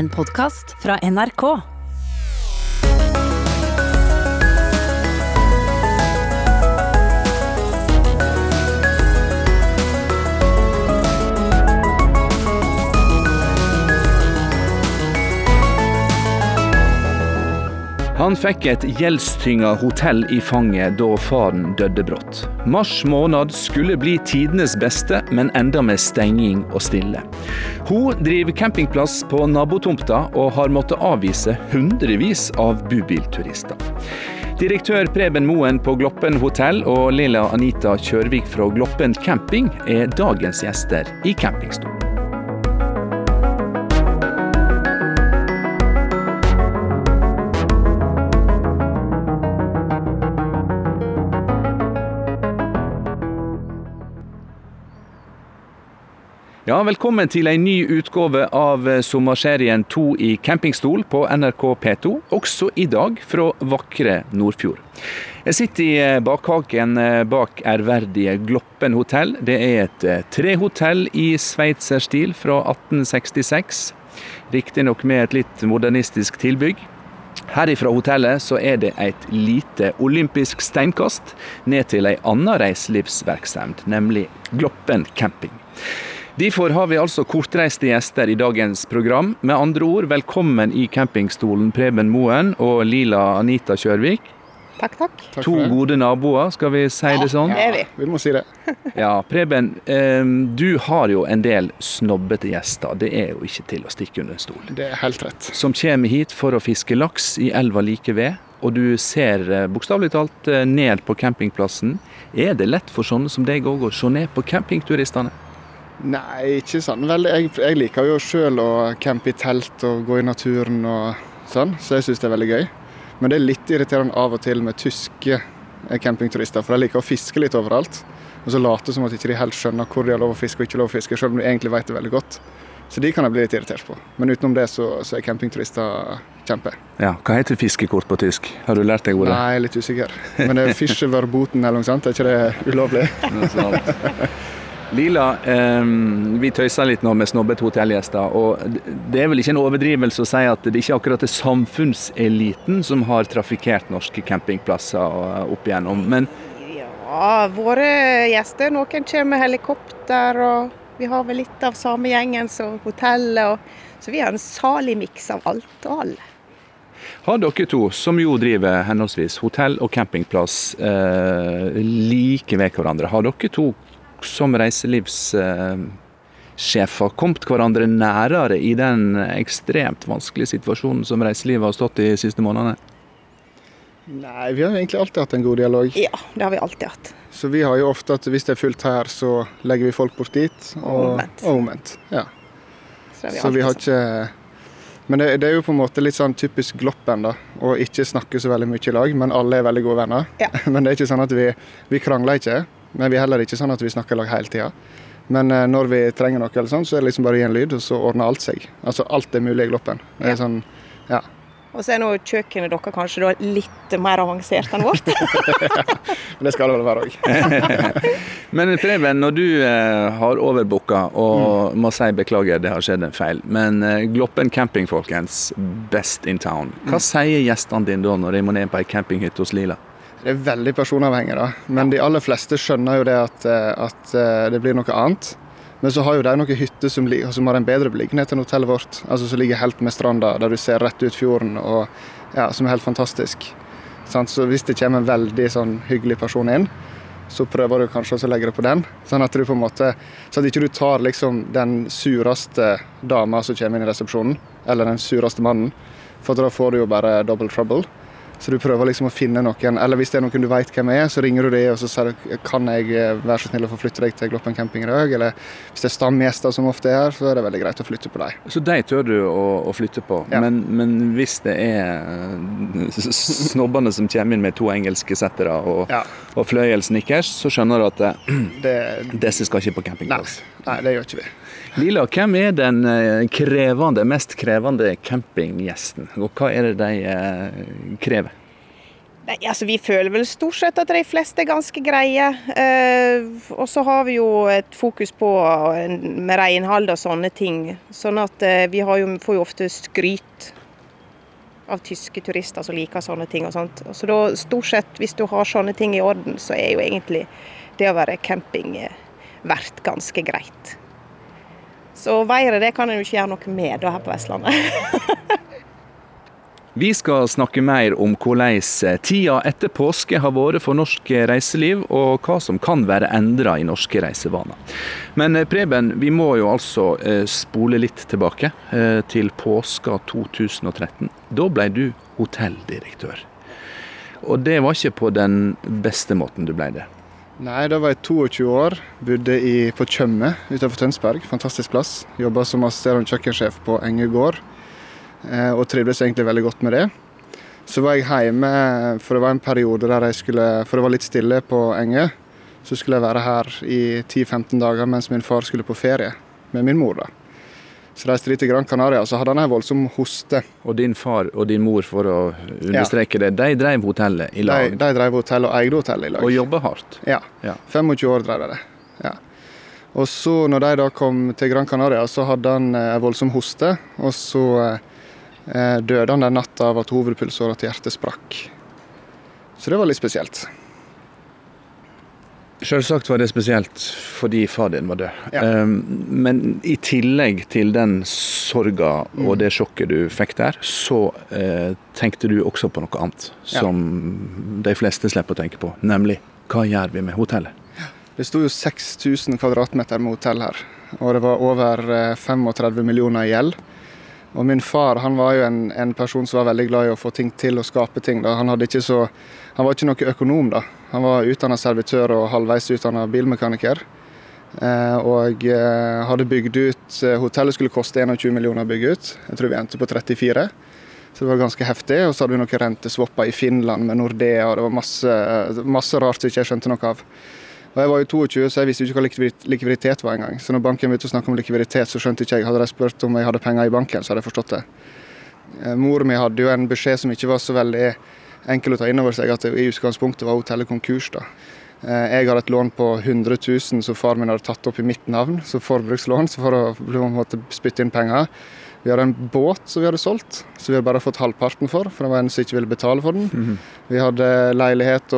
En podkast fra NRK. Han fikk et gjeldstynga hotell i fanget da faren døde brått. Mars måned skulle bli tidenes beste, men enda med stenging og stille. Hun driver campingplass på nabotomta og har måttet avvise hundrevis av bubilturister. Direktør Preben Moen på Gloppen hotell og Lilla Anita Kjørvik fra Gloppen camping er dagens gjester i campingstolen. Ja, velkommen til en ny utgave av sommerserien To i campingstol på NRK P2, også i dag fra vakre Nordfjord. Jeg sitter i bakhaken bak ærverdige Gloppen hotell. Det er et trehotell i sveitserstil fra 1866. Riktignok med et litt modernistisk tilbygg. Herifra hotellet så er det et lite olympisk steinkast ned til ei anna reiselivsvirksomhet, nemlig Gloppen camping. Derfor har vi altså kortreiste gjester i dagens program. Med andre ord, velkommen i campingstolen Preben Moen og Lila Anita Kjørvik. Takk, takk. Takk To gode naboer, skal vi si det sånn? det er vi. Vi må si det. Ja, Preben, du har jo en del snobbete gjester. Det er jo ikke til å stikke under en stol. Det er helt rett. Som kommer hit for å fiske laks i elva like ved. Og du ser eh, bokstavelig talt eh, ned på campingplassen. Er det lett for sånne som deg òg å se ned på campingturistene? Nei, ikke sånn Vel, Jeg, jeg liker jo sjøl å campe i telt og gå i naturen og sånn, så jeg syns det er veldig gøy. Men det er litt irriterende av og til med tyske campingturister, for de liker å fiske litt overalt. Og så late som at de ikke helt skjønner hvor de har lov å fiske og ikke lov å fiske, selv om de egentlig vet det veldig godt. Så de kan jeg bli litt irritert på. Men utenom det så, så er campingturister kjempe. Ja, Hva heter fiskekort på tysk? Har du lært deg ordet? Nei, jeg er litt usikker. Men det er Fischerverboten eller noe sånt, er ikke det ulovlig? Lila, eh, vi tøyser litt nå med snobbete hotellgjester. og Det er vel ikke en overdrivelse å si at det ikke akkurat er samfunnseliten som har trafikkert norske campingplasser opp igjennom. Men Ja, våre gjester, noen kommer med helikopter, og vi har vel litt av samme gjengen som hotellet. Og, så vi har en salig miks av alt og alle. har dere to, som jo driver henholdsvis hotell og campingplass eh, like ved hverandre, har dere to som reiselivssjefer kommet hverandre nærere i den ekstremt vanskelige situasjonen som reiselivet har stått i de siste månedene? Nei, vi har egentlig alltid hatt en god dialog. Ja, det har vi alltid hatt. Så vi har jo ofte at hvis det er fullt her, så legger vi folk bort dit. Og omvendt. Ja. Så, vi Så vi har ikke Men det, det er jo på en måte litt sånn typisk Gloppen, da. Å ikke snakke så veldig mye i lag, men alle er veldig gode venner. Ja. Men det er ikke sånn at vi, vi krangler ikke. Men vi er heller ikke sånn at vi snakker i lag hele tida. Men eh, når vi trenger noe, eller sånn, så er det liksom bare å gi en lyd, og så ordner alt seg. Altså alt er mulig i Gloppen. Det er sånn, ja. Og så er nå kjøkkenet deres kanskje da litt mer avansert enn vårt. Men det skal det vel være òg. Men Preben, når du eh, har overbooka og må si beklager, det har skjedd en feil, men eh, Gloppen camping, folkens, best in town. Hva sier gjestene dine da når de må ned på ei campinghytte hos Lila? Det er veldig personavhengig, da. Men de aller fleste skjønner jo det at, eh, at eh, det blir noe annet. Men så har jo de noen hytter som, som har en bedre beliggenhet enn hotellet vårt. Altså Som ligger helt med stranda, der du ser rett ut fjorden, og ja, som er helt fantastisk. Så hvis det kommer en veldig sånn hyggelig person inn, så prøver du kanskje å legge det på den. Sånn at du på en måte, så at ikke du tar liksom den sureste dama som kommer inn i resepsjonen, eller den sureste mannen. For da får du jo bare double trouble. Så du prøver liksom å finne noen, eller hvis det er noen du vet hvem er, så ringer du dem og så sier du kan jeg eh, være så snill å få flytte deg til Gloppen camping i dag. Eller hvis det er stamgjester som ofte er her, så er det veldig greit å flytte på dem. Så de tør du å, å flytte på, Ja. men, men hvis det er eh, snobbene som kommer inn med to engelske settere og, Ja. og fløyelsnickers, så skjønner du at eh, Det, disse skal ikke på nei, nei, det gjør ikke vi. Lila, hvem er den eh, krevende, mest krevende campinggjesten, og hva er det de eh, krever? Nei, altså Vi føler vel stort sett at de fleste er ganske greie. Eh, og så har vi jo et fokus på med renhold og sånne ting. Sånn at eh, vi jo, får jo ofte skryt av tyske turister som liker sånne ting. og sånt. Så da stort sett, hvis du har sånne ting i orden, så er jo egentlig det å være campingvert eh, ganske greit. Så været det kan en jo ikke gjøre noe med da her på Vestlandet. Vi skal snakke mer om hvordan eh, tida etter påske har vært for norsk reiseliv, og hva som kan være endra i norske reisevaner. Men eh, Preben, vi må jo altså eh, spole litt tilbake til påska 2013. Da ble du hotelldirektør. Og det var ikke på den beste måten du ble det? Nei, da var jeg 22 år. Bodde i, på Tjøme utenfor Tønsberg. Fantastisk plass. Jobba som assisterende kjøkkensjef på Enge gård. Eh, og trivdes egentlig veldig godt med det. Så var jeg hjemme, for det var en periode der jeg skulle For det var litt stille på Enge. Så skulle jeg være her i 10-15 dager mens min far skulle på ferie med min mor. da. Så reiste de til Gran Canaria, så hadde han en voldsom hoste. Og din far og din mor, for å understreke ja. det, de drev hotellet i lag? De, de drev hotellet og eide hotellet i lag. Og jobba hardt? Ja. ja. 25 år drev de det. Ja. Og så når de da kom til Gran Canaria, så hadde han en eh, voldsom hoste. Og så eh, Eh, døde han den natta av at hovedpulsåra til hjertet sprakk. Så det var litt spesielt. Selvsagt var det spesielt fordi far din var død. Ja. Ehm, men i tillegg til den sorga og det sjokket du fikk der, så eh, tenkte du også på noe annet som ja. de fleste slipper å tenke på. Nemlig hva gjør vi med hotellet? Det sto jo 6000 kvadratmeter med hotell her. Og det var over 35 eh, millioner i gjeld. Og min far han var jo en, en, person som var veldig glad i å få ting til og skape ting. Da. Han, så, han var ikke noe økonom. da. Han var utdanna servitør og halvveis utdanna bilmekaniker. Eh, og eh, hadde bygd ut eh, Hotellet skulle koste 21 millioner å bygge ut. Jeg tror vi endte på 34. Så det var ganske heftig. Og så hadde vi noen renteswapper i Finland med Nordea, og det var masse, masse rart som ikke skjønte noe av. Og Jeg var jo 22, så jeg visste ikke hva likviditet var engang. Så når banken begynte å snakke om likviditet, så skjønte ikke jeg. Hadde de spurt om jeg hadde penger i banken, så hadde jeg forstått det. Eh, mor mi hadde jo en beskjed som ikke var så veldig enkel å ta inn over seg, at i utgangspunktet var hotellet konkurs. da. Eh, jeg hadde et lån på 100 000 som far min hadde tatt opp i mitt navn, som forbrukslån, så for å måtte spytte inn penger. Vi hadde en båt som vi hadde solgt, som vi hadde bare fått halvparten for. For det var en som ikke ville betale for den. Mm -hmm. Vi hadde leilighet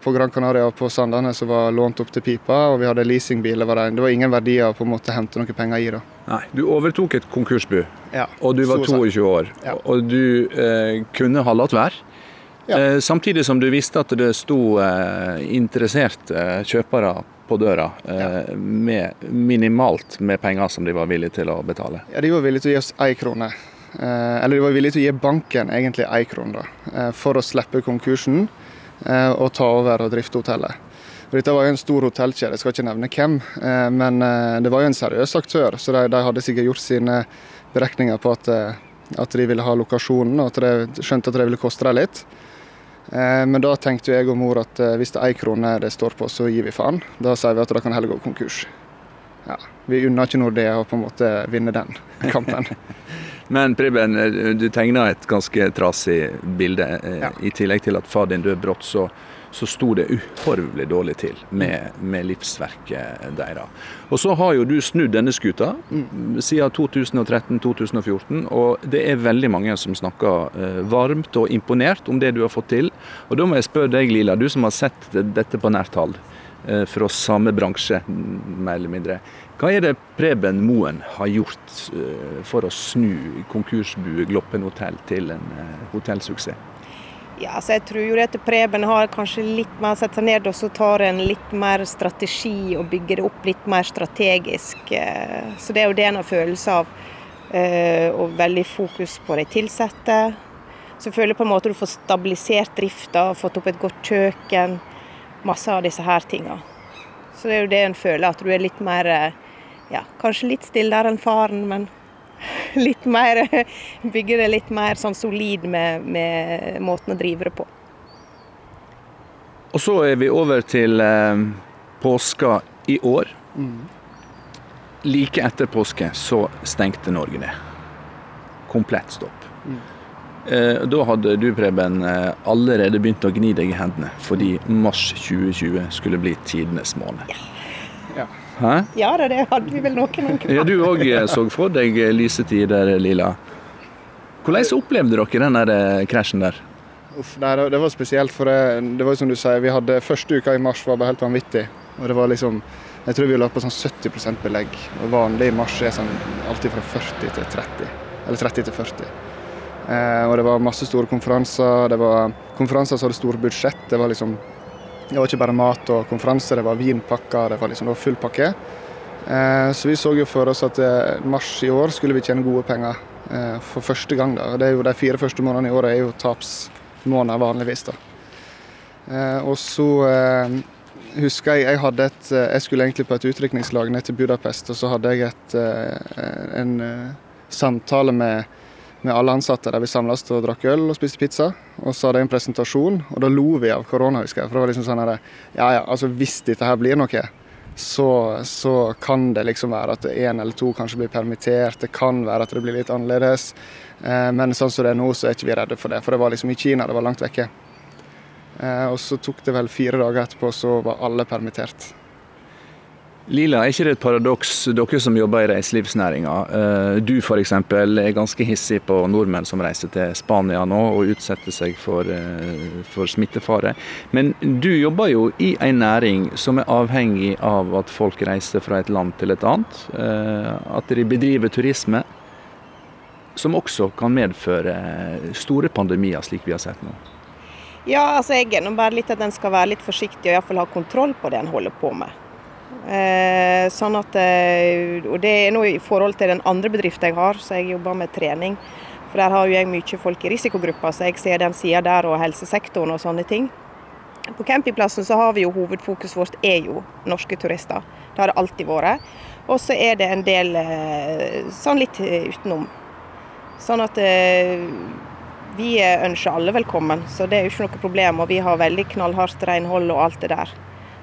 på Gran Canaria og på Sandane som var lånt opp til pipa, og vi hadde leasingbil. Det var, det var ingen verdier på en måte å hente noen penger i. da. Nei, Du overtok et konkursbu, ja, og du var 22 år. Ja. Og du eh, kunne ha latt være. Ja. Eh, samtidig som du visste at det sto eh, interesserte kjøpere på døra eh, med minimalt med penger som de var villige til å betale? Ja, De var villige til å gi oss én krone. Eller de var villige til å gi banken egentlig én krone, da, for å slippe konkursen og ta over og drifte hotellet. Dette var jo en stor hotellkjede, jeg skal ikke nevne hvem, men det var jo en seriøs aktør. Så de, de hadde sikkert gjort sine beregninger på at, at de ville ha lokasjonen, og at de skjønte at det ville koste dem litt. Eh, men da tenkte jeg og mor at eh, hvis det er én krone det står på, så gir vi faen. Da sier vi at da kan heller gå konkurs. Ja, vi unner ikke Nordea å på en måte vinne den kampen. Men Preben, eh, du tegner et ganske trasig bilde. Ja. I tillegg til at far din døde brått, så så sto det uhorvelig dårlig til med, med, livsverket deres. Og så har jo du snudd denne skuta mm. siden 2013-2014, og det er veldig mange som snakker eh, varmt og imponert om det du har fått til. Og da må jeg spørre deg, Lila, du som har sett dette på nært hold eh, fra samme bransje, mer eller mindre. Hva er det Preben Moen har gjort eh, for å snu konkursbue Gloppen hotell til en hotellsuksess? Ja, så jeg tror jo at Preben har kanskje litt mer satt seg ned og så tar en litt mer strategi og bygger det opp litt mer strategisk. Eh, så det er jo det en har følelse av. Eh, og veldig fokus på de ansatte. Så jeg føler på en måte du får stabilisert drifta, fått opp et godt kjøkken. Masse av disse her tinga. Så det er jo det en føler, at du er litt mer eh, ja, kanskje litt stillere enn faren, men litt mer Bygge det litt mer sånn solid med, med, måten å drive det på. Og så er vi over til eh, påska i år. Mm. Like etter påske så stengte Norge ned. Komplett stopp. Mm. Eh, da hadde du, Preben, eh, allerede begynt å gni deg i hendene fordi mars 2020 skulle bli tidenes måned. Ja. Hæ? Ja da, det hadde vi vel noen ganger. Ja, du òg så for deg lyse tider, Lila. Hvordan opplevde dere den der eh, krasjen der? Uff, nei, det, var spesielt, for det, det var som du sier, vi hadde første uka i mars var bare helt vanvittig. Og det var liksom Jeg tror vi lå på sånn 70 belegg. Og vanlig i mars er sånn alltid fra 40 til 30. Eller 30 til 40. Eh, og det var masse store konferanser. Det var konferanser som hadde store budsjett. Det var liksom Det var ikke bare mat og konferanser, det var vinpakker, det var liksom det var full pakke. Eh, så vi så jo for oss at eh, mars i år skulle vi tjene gode penger. Eh, for første gang, da. Det er jo De fire første månedene i året er jo tapsmåneder vanligvis. da. Og så husker jeg jeg hadde et Jeg skulle egentlig på et utdrikningslag ned til Budapest, og så hadde jeg et, en samtale med, med alle ansatte der vi samles og drakk øl og spiste pizza. Og så hadde jeg en presentasjon, og da lo vi av korona, husker jeg. For det var liksom sånn her Ja ja, altså hvis dette her blir noe, så, så, kan det liksom være at én eller to kanskje blir permittert. Det kan være at det blir litt annerledes. Eh, men sånn som det er nå, så er ikke vi redde for det. For det var liksom i Kina, det var langt vekke. Eh, og så tok det vel fire dager etterpå, så var alle permittert. Lila, er ikke det et paradoks, dere som jobber i reiselivsnæringa. Eh, du f.eks. er ganske hissig på nordmenn som reiser til Spania nå og utsetter seg for, eh, for, smittefare. Men du jobber jo i en næring som er avhengig av at folk reiser fra et land til et annet. Eh, at de bedriver turisme, som også kan medføre store pandemier, slik vi har sett nå. Ja, altså jeg er bare litt at en skal være litt forsiktig og iallfall ha kontroll på det en holder på med. Eh, sånn at, eh, og Det er nå i forhold til den andre bedriften jeg har, så jeg jobber med trening. For Der har jo jeg mye folk i risikogrupper, så jeg ser den sida der og helsesektoren og sånne ting. På campingplassen så har vi jo hovedfokuset vårt er jo norske turister. Det har det alltid vært. Og så er det en del eh, sånn litt utenom. Sånn at vi ønsker alle velkommen, så det er jo ikke noe problem. Og vi har veldig knallhardt renhold og alt det der.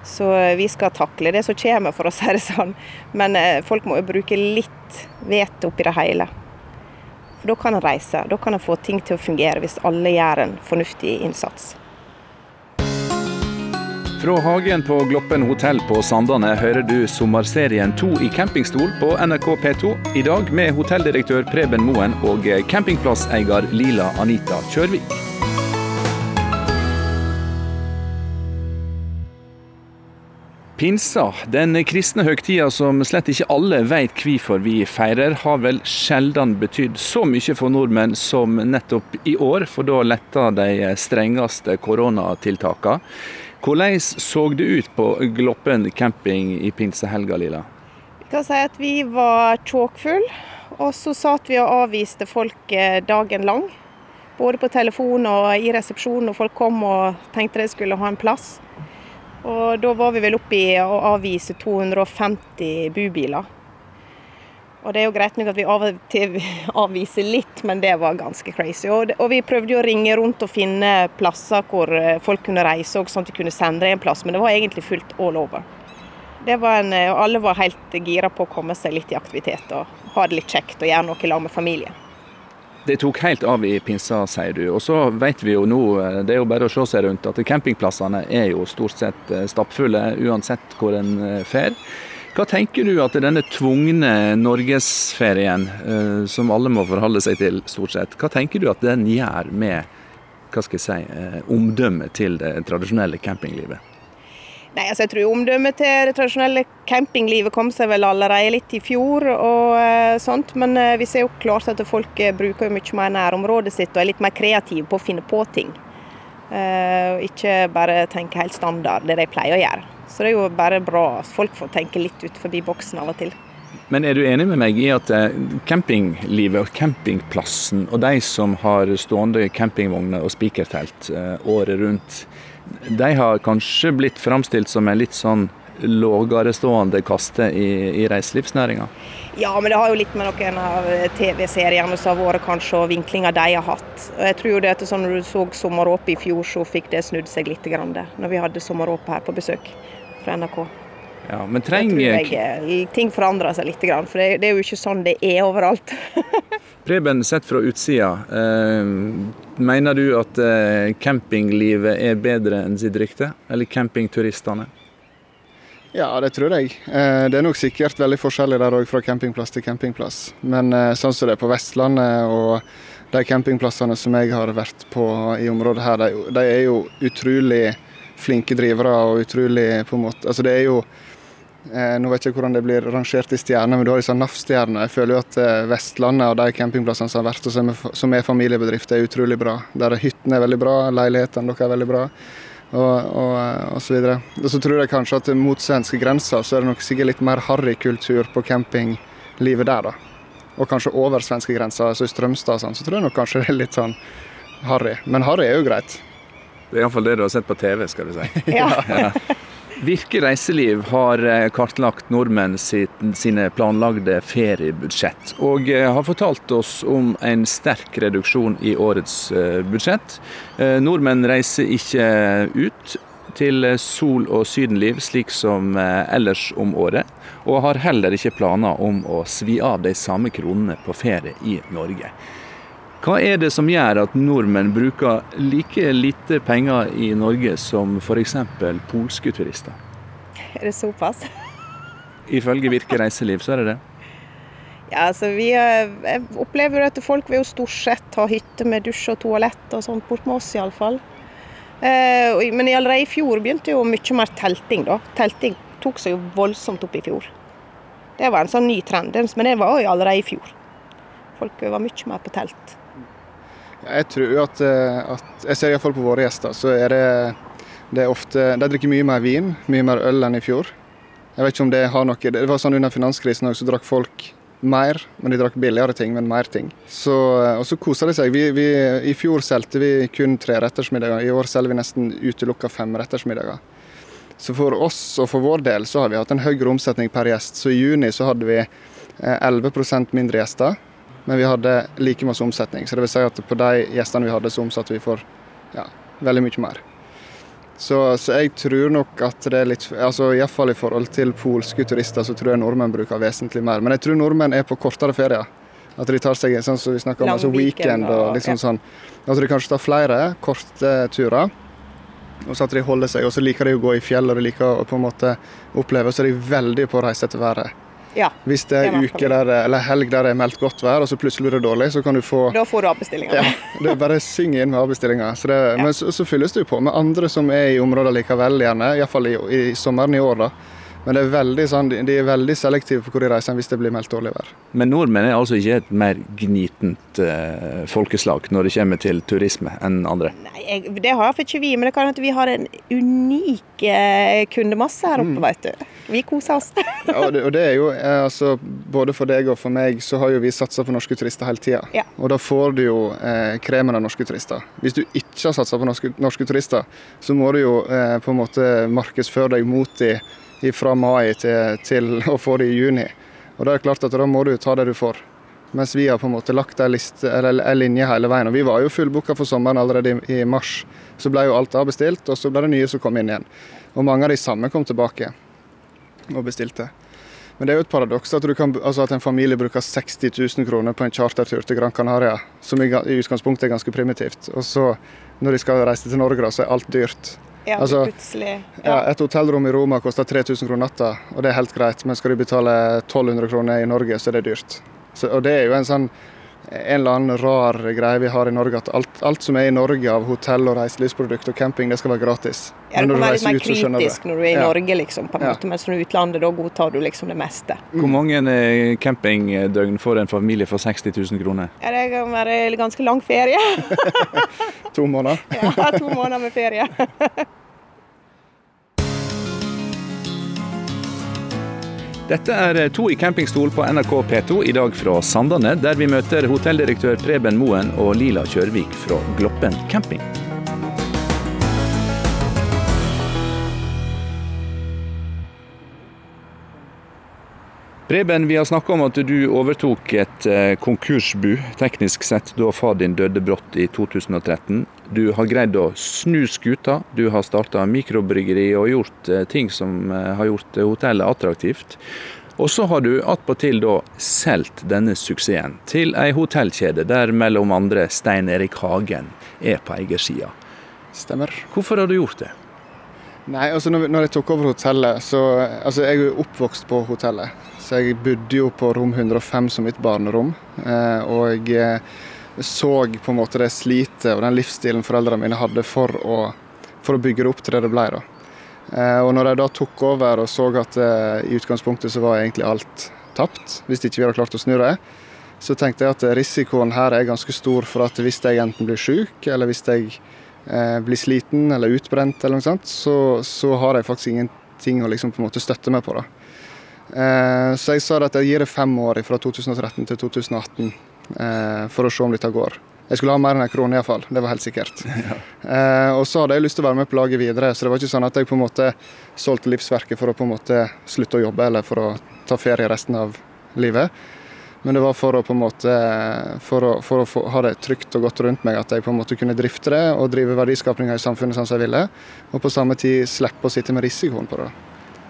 Så vi skal takle det som kommer, for å si det sånn. Men eh, folk må jo bruke litt vett oppi det hele. For da kan en reise. Da kan en få ting til å fungere, hvis alle gjør en fornuftig innsats. Fra hagen på Gloppen hotell på Sandane hører du sommerserien To i campingstol på NRK P2. I dag med hotelldirektør Preben Moen og campingplasseier Lila Anita Kjørvik. Pinsa, den kristne høgtida som slett ikke alle veit hvorfor vi feirer, har vel sjelden betydd så mye for nordmenn som nettopp i år, for da letta de strengeste koronatiltakene. Hvordan så det ut på Gloppen camping i pinsehelga, Lilla? Vi kan si at vi var tåkefulle, og så satt vi og avviste folk eh, dagen lang. Både på telefon og i resepsjonen når folk kom og tenkte de skulle ha en plass. Og da var vi vel oppe i å avvise 250 bubiler. Og det er jo greit nok at vi av og til avviser litt, men det var ganske crazy. Og, vi prøvde jo å ringe rundt og finne plasser hvor eh, folk kunne reise, og sånn at de kunne sende en plass, men det var egentlig fullt all over. Var en, og alle var helt gira på å komme seg litt i aktivitet og ha det litt kjekt og gjøre noe i lag med familien. Det tok helt av i pinsa, sier du. Og så vet vi jo nå, eh, det er jo bare å se seg rundt, at campingplassene er jo stort sett eh, stappfulle uansett hvor en fer. Hva tenker du at denne tvungne norgesferien, som alle må forholde seg til stort sett, hva tenker du at den gjør med hva skal jeg si, omdømmet til det tradisjonelle campinglivet? Nei, altså jeg tror omdømmet til det tradisjonelle campinglivet kom seg vel allerede litt i fjor. og uh, sånt, Men uh, vi ser jo klart at folk uh, bruker mye mer nærområdet sitt og er litt mer kreative på å finne på ting. ikke bare tenke helt standard, det de pleier å gjøre. Så det er jo bare bra at folk får tenke litt ut forbi boksen av og til. Men er du enig med meg i at campinglivet og campingplassen og de som har stående campingvogner og spikertelt året rundt, de har kanskje blitt framstilt som en litt sånn lågarestående kaste i, i reiselivsnæringa? Ja, men det har jo litt med noen av TV-seriene som har vært kanskje, og vinklinger de har hatt. Og jeg tror jo det at sånn Når du så Sommeråpet i fjor, så fikk det snudd seg litt. Grann, det, når vi hadde Sommeråpet her på besøk fra NRK. Ja, men trenger jeg, ting forandrer seg litt, for det, det er jo ikke sånn det er overalt. Preben, sett fra utsida, eh, mener du at eh, campinglivet er bedre enn sitt rykte? Eller campingturistene? Ja, det tror jeg. Eh, Det er nok sikkert veldig forskjellig der òg, fra campingplass til campingplass. Men eh, sånn som det er på Vestlandet og de campingplassene som jeg har vært på i området her, de, de er jo utrolig flinke drivere og utrolig på en måte Altså det er jo Nå vet jeg ikke hvordan det blir rangert i stjerner, men du har disse NAF-stjernene. Jeg føler jo at eh, Vestlandet og de campingplassene som har vært og som er, som er familiebedrifter, er utrolig bra. Der hyttene er veldig bra, leilighetene deres er veldig bra og, og, og så videre. Og så tror jeg kanskje at mot svenske grenser så er det nok sikkert litt mer harrykultur på campinglivet der, da. Og kanskje over svenske grenser, altså i Strømstad og sånn, så tror jeg nok kanskje det er litt sånn harry. Men harry er jo greit. Det er iallfall det du har sett på TV, skal du si. Ja. Virke reiseliv har eh, kartlagt nordmenn sine planlagde feriebudsjett, og eh, har fortalt oss om en sterk reduksjon i årets eh, budsjett. Nordmenn reiser ikke ut til sol- og sydenliv slik som ellers om året, og har heller ikke planer om å svi av de samme kronene på ferie i Norge. Hva er det som gjør at nordmenn bruker like lite penger i Norge som f.eks. polske turister? Er det såpass? Ifølge Virke reiseliv så er det det. Ja, altså vi eh, Jeg opplever at folk vil jo stort sett ha hytte med dusj og toalett og sånt bort med oss, iallfall. Eh, men allerede i fjor begynte jo mye mer telting, da. Telting tok seg jo voldsomt opp i fjor. Det var en sånn ny trend, men det var jo allerede i fjor. Folk var mye mer på telt. Jeg tror at, eh, at Jeg ser iallfall på våre gjester, så er det, det er ofte De drikker mye mer vin, mye mer øl enn i fjor. Jeg vet ikke om det har noe Det var sånn under finanskrisen òg, så drakk folk mer, men de drakk billigere ting, men mer ting. Så, og så koser de seg. Vi, vi, I fjor solgte vi kun trerettersmiddager, i år selger vi nesten utelukka femrettersmiddager. Så for oss og for vår del så har vi hatt en høyere omsetning per gjest. Så i juni så hadde vi eh, 11% mindre gjester, men vi hadde like masse omsetning. Så det vil si at på de gjestene vi hadde, så omsatte vi for ja, veldig mye mer. Så, så jeg tror nok at det er litt altså Iallfall i forhold til polske turister, så tror jeg nordmenn bruker vesentlig mer. Men jeg tror nordmenn er på kortere ferier. At de tar seg en sånn som vi snakker om, Lang altså weekend og- og litt sånn ja. sånn. At de kanskje tar flere korte turer. Og så at de holder seg, og så liker de å gå i fjell og de liker å på en måte oppleve. Så er de veldig på å reise etter været. Ja, Hvis det er uke der, eller helg der det er meldt godt vær, og så plutselig blir det dårlig, så kan du få da får du avbestillinger. ja, det er bare syng synge inn med avbestillinger. Så det, Men så, så fylles det jo på med andre som er i området likevel, gjerne. Iallfall i, i sommeren i år, da. Men det er veldig sånn, de, er veldig selektive på hvor de reiser hvis det blir meldt dårlig vær. Men nordmenn er altså ikke et mer gnitent eh, folkeslag når det kommer til turisme enn andre. Nei, jeg, det har for ikke vi, men det kan hende vi har en unik eh, kundemasse her oppe, vet du. Vi koser oss. Ja, og, det, og det er jo, eh, altså, Både for deg og for meg så har jo vi satsa på norske turister hele tida. Ja. Og da får du jo eh, kremen av norske turister. Hvis du ikke har satsa på norske, norske turister, så må du jo eh, på en måte markedsføre deg mot de fra mai til, til å få det i juni. Og da er det klart at da må du ta det du får. Mens vi har på en måte lagt en linje hele veien. Og vi var jo fullbooka for sommeren allerede i, i mars. Så ble jo alt avbestilt, og så ble det nye som kom inn igjen. Og mange av de samme kom tilbake og bestilte. Men det er jo et paradoks at, du kan, altså at en familie bruker 60 000 kroner på en chartertur til Gran Canaria, som i, i utgangspunktet er ganske primitivt. Og så, når de skal reise til Norge, da, så er alt dyrt. Ja, Altså, plutselig. Ja, et hotellrom i Roma koster 3000 kroner natta, og det er helt greit. Men skal du betale 1200 kroner i Norge, så er det dyrt. Så, og det er jo en sånn en eller annen rar greie vi har i Norge, at alt, alt som er i Norge av hotell- og reiselivsprodukt og camping, det skal være gratis. Ja, Men du når kan være litt mer kritisk når du er i Ja. Norge, liksom, på en Ja. måte, mens når du er i utlandet, da godtar du liksom det meste. Hvor mange eh, campingdøgn får en familie for 60 000 kroner? Ja, det kan være ganske lang ferie. To måneder. Ja, to måneder med ferie. Dette er To i campingstol på NRK P2, i dag fra Sandane, der vi møter hotelldirektør Preben Moen og Lila Kjørvik fra Gloppen camping. Preben, vi har snakka om at du overtok et eh, konkursbu, teknisk sett, da far din døde brått i 2013. Du har greid å snu skuta, du har starta mikrobryggeri og gjort eh, ting som eh, har gjort hotellet attraktivt. Og så har du attpåtil da solgt denne suksessen til ei hotellkjede der mellom andre Stein Erik Hagen er på eiersida. Stemmer. Hvorfor har du gjort det? Nei, altså når, når jeg tok over hotellet, så Altså, jeg er jo oppvokst på hotellet. Så jeg bodde jo på rom 105 som mitt barnerom. Eh, og jeg så på en måte det slitet og den livsstilen foreldrene mine hadde for å, for å bygge det opp til det det ble. da. Eh, og når jeg da tok over og så at eh, i utgangspunktet så var egentlig alt tapt, hvis ikke vi hadde klart å snu det, så tenkte jeg at risikoen her er ganske stor for at hvis jeg enten blir syk, eller hvis jeg eh, blir sliten eller utbrent, eller noe sånt, så, så har jeg faktisk ingenting å liksom på en måte støtte meg på. da. Eh, så jeg sa at jeg gir det fem år fra 2013 til 2018 eh, for å se om dette går. Jeg skulle ha mer enn en krone iallfall, det var helt sikkert. Ja. Eh, og så hadde jeg lyst til å være med på laget videre, så det var ikke sånn at jeg på en måte solgte livsverket for å på en måte slutte å jobbe eller for å ta ferie resten av livet. Men det var for å på en måte for å, for å få, ha det trygt og godt rundt meg at jeg på en måte kunne drifte det og drive verdiskapinga i samfunnet sånn som jeg ville. Og på samme tid slippe å sitte med risikoen på det.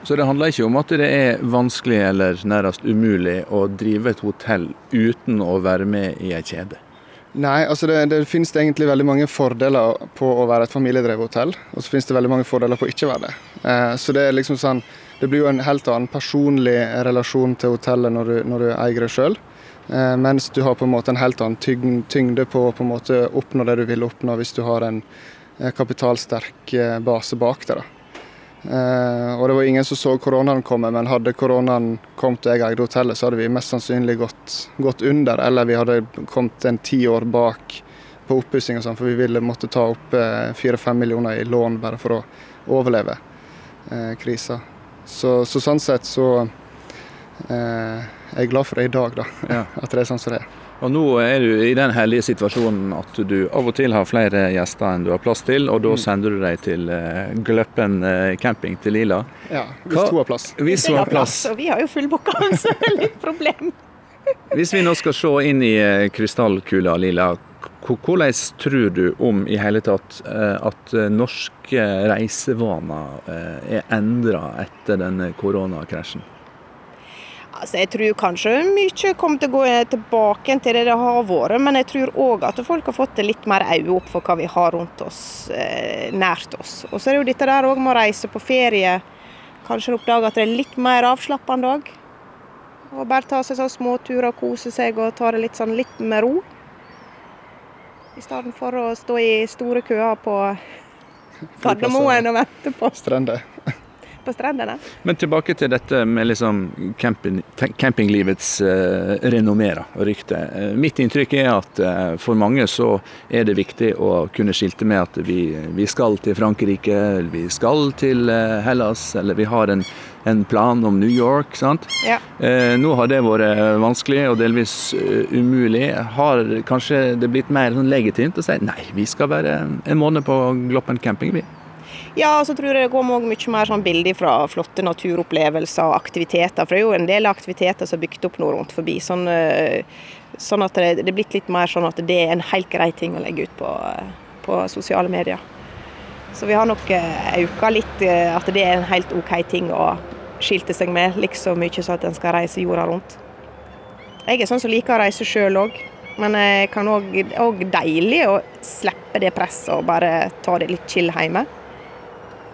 Så det handler ikke om at det er vanskelig eller nærmest umulig å drive et hotell uten å være med i ei kjede? Nei, altså det, det, finnes egentlig veldig mange fordeler på å være et familiedrevet hotell. Og så finnes det veldig mange fordeler på å ikke være det. Eh, så det er liksom sånn Det blir jo en helt annen personlig relasjon til hotellet når du, når du eier det sjøl. Eh, mens du har på en måte en helt annen tyngde på å på en måte oppnå det du vil oppnå hvis du har en eh, kapitalsterk eh, base bak deg. Og det var ingen som så koronaen komme, men hadde koronaen kommet og jeg eide hotellet, så hadde vi mest sannsynlig gått, gått under, eller vi hadde kommet en ti år bak på oppussing og sånn, for vi ville måtte ta opp fire-fem millioner i lån bare for å overleve krisa. Så, så, sånn sett så eh, er jeg glad for det i dag, da. Ja. At det er sånn som det er. Og Nå er du i den hellige situasjonen at du av og til har flere gjester enn du har plass til, og da mm. sender du dem til uh, Gløppen uh, camping til Lila. Ja, hvis to har plass. Hvis to har plass. Og vi har jo fullbooka, så det er litt problem. Hvis vi nå skal se inn i uh, krystallkula, Lila, hvordan tror du om i hele tatt at norske reisevaner er endra etter denne koronakrasjen? Altså, jeg tror kanskje mye kommer til å gå tilbake til det det har vært, men jeg tror òg at folk har fått litt mer øye opp for hva vi har rundt oss, eh, nært oss. Og så er det jo dette der òg med å reise på ferie. Kanskje oppdage at det er litt mer avslappende òg. Og bare ta seg sånn småturer og kose seg og ta det litt sånn litt med ro. I stedet for å stå i store køer på Gardermoen og vente på Strender på strendene. Men tilbake til dette med liksom camping, campinglivets eh, renommé og rykte. Uh, mitt inntrykk er at eh, for mange så er det viktig å kunne skilte med at vi, vi skal til Frankrike, vi skal til eh, Hellas, eller vi har en, en plan om New York. sant? Ja. nå har det vært vanskelig og delvis umulig. Har kanskje det blitt mer sånn legitimt å si nei, vi skal være en måned på Gloppen camping, vi? Ja, så tror jeg det går mye mer sånn bilder fra flotte naturopplevelser og aktiviteter. For det er jo en del aktiviteter som er bygd opp nå rundt forbi. Sånn, eh, sånn at det, det er blitt litt mer sånn at det er en helt grei ting å legge ut på, på sosiale medier. Så vi har nok eh, auka litt eh, at det er en helt OK ting å skilte seg med, liksom mye så at en skal reise jorda rundt. Jeg er sånn som liker å reise sjøl òg. Men det kan òg deilig å slippe det presset og bare ta det litt chill hjemme.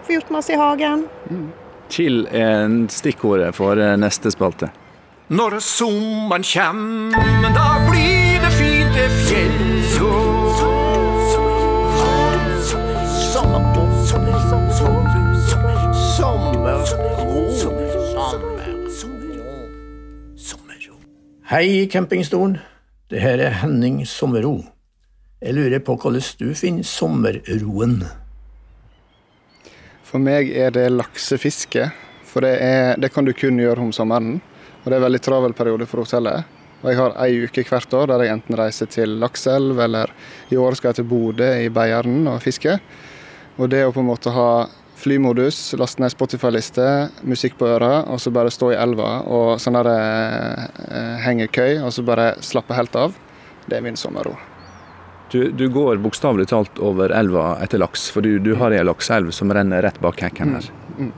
Få gjort masse i hagen. Mm. Chill er stikkordet for eh, neste spalte. Når sommeren kjem, da blir det fint til fjells. Hei, campingstolen. Det her er Henning Sommerro. Jeg lurer på hvordan du finner sommerroen? For meg er det laksefiske. For det, er, det, kan du kun gjøre om sommeren. Og det er en veldig travel periode for hotellet. Og jeg har ei uke hvert år der jeg enten reiser til Lakselv, eller i år skal jeg til Bodø i Beiarn og fiske. Og det å på en måte ha flymodus, laste ned Spotify-liste, musikk på øra, og så bare stå i elva og sånn der eh, hengekøy, og så bare slappe helt av. Det er min sommerro. Du, du går bokstavelig talt over elva etter laks, for du, du har ei lakseelv som renner rett bak hekken her. Mm, mm.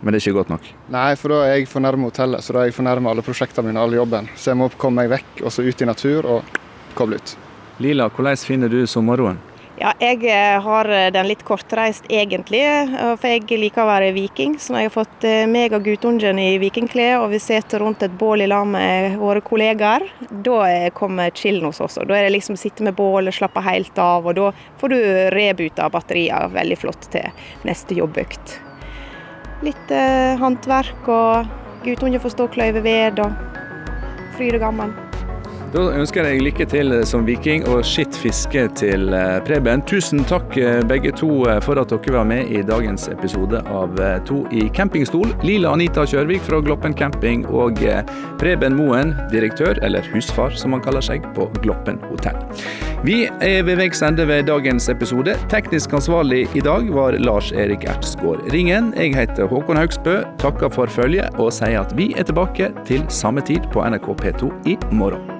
Men det er ikke godt nok? Nei, for da er jeg for nærme hotellet, så da er jeg for nærme alle prosjektene mine, all jobben. Så jeg må komme meg vekk og så ut i natur og koble ut. Lila, hvordan finner du sommerroen? Ja, jeg eh, har den litt kortreist egentlig, eh, for jeg liker å være viking. Så jeg har fått eh, meg og guttungen i vikingklær og vi sitter rundt et bål i lag med våre kollegaer, da kommer chillen hos oss. Da er det liksom sitte med bålet, slappe helt av, og da får du rebuta batterier veldig flott til neste jobbøkt. Litt eh, håndverk, og guttungen får stå og kløyve ved, og fryd og gammen. Da ønsker jeg lykke til som viking og skitt fiske til eh, Preben. Tusen takk eh, begge to eh, for at dere var med i dagens episode av To i campingstol. Lila Anita Kjørvik fra Gloppen camping og Preben Moen, direktør, eller husfar som han kaller seg, på Gloppen hotell. Vi er ved veis ende ved dagens episode. Teknisk ansvarlig i dag var Lars Erik Ertsgaard Ringen. Jeg heter Håkon Haugsbø, takker for følget og sier at vi er tilbake til samme tid på NRK P2 i morgen.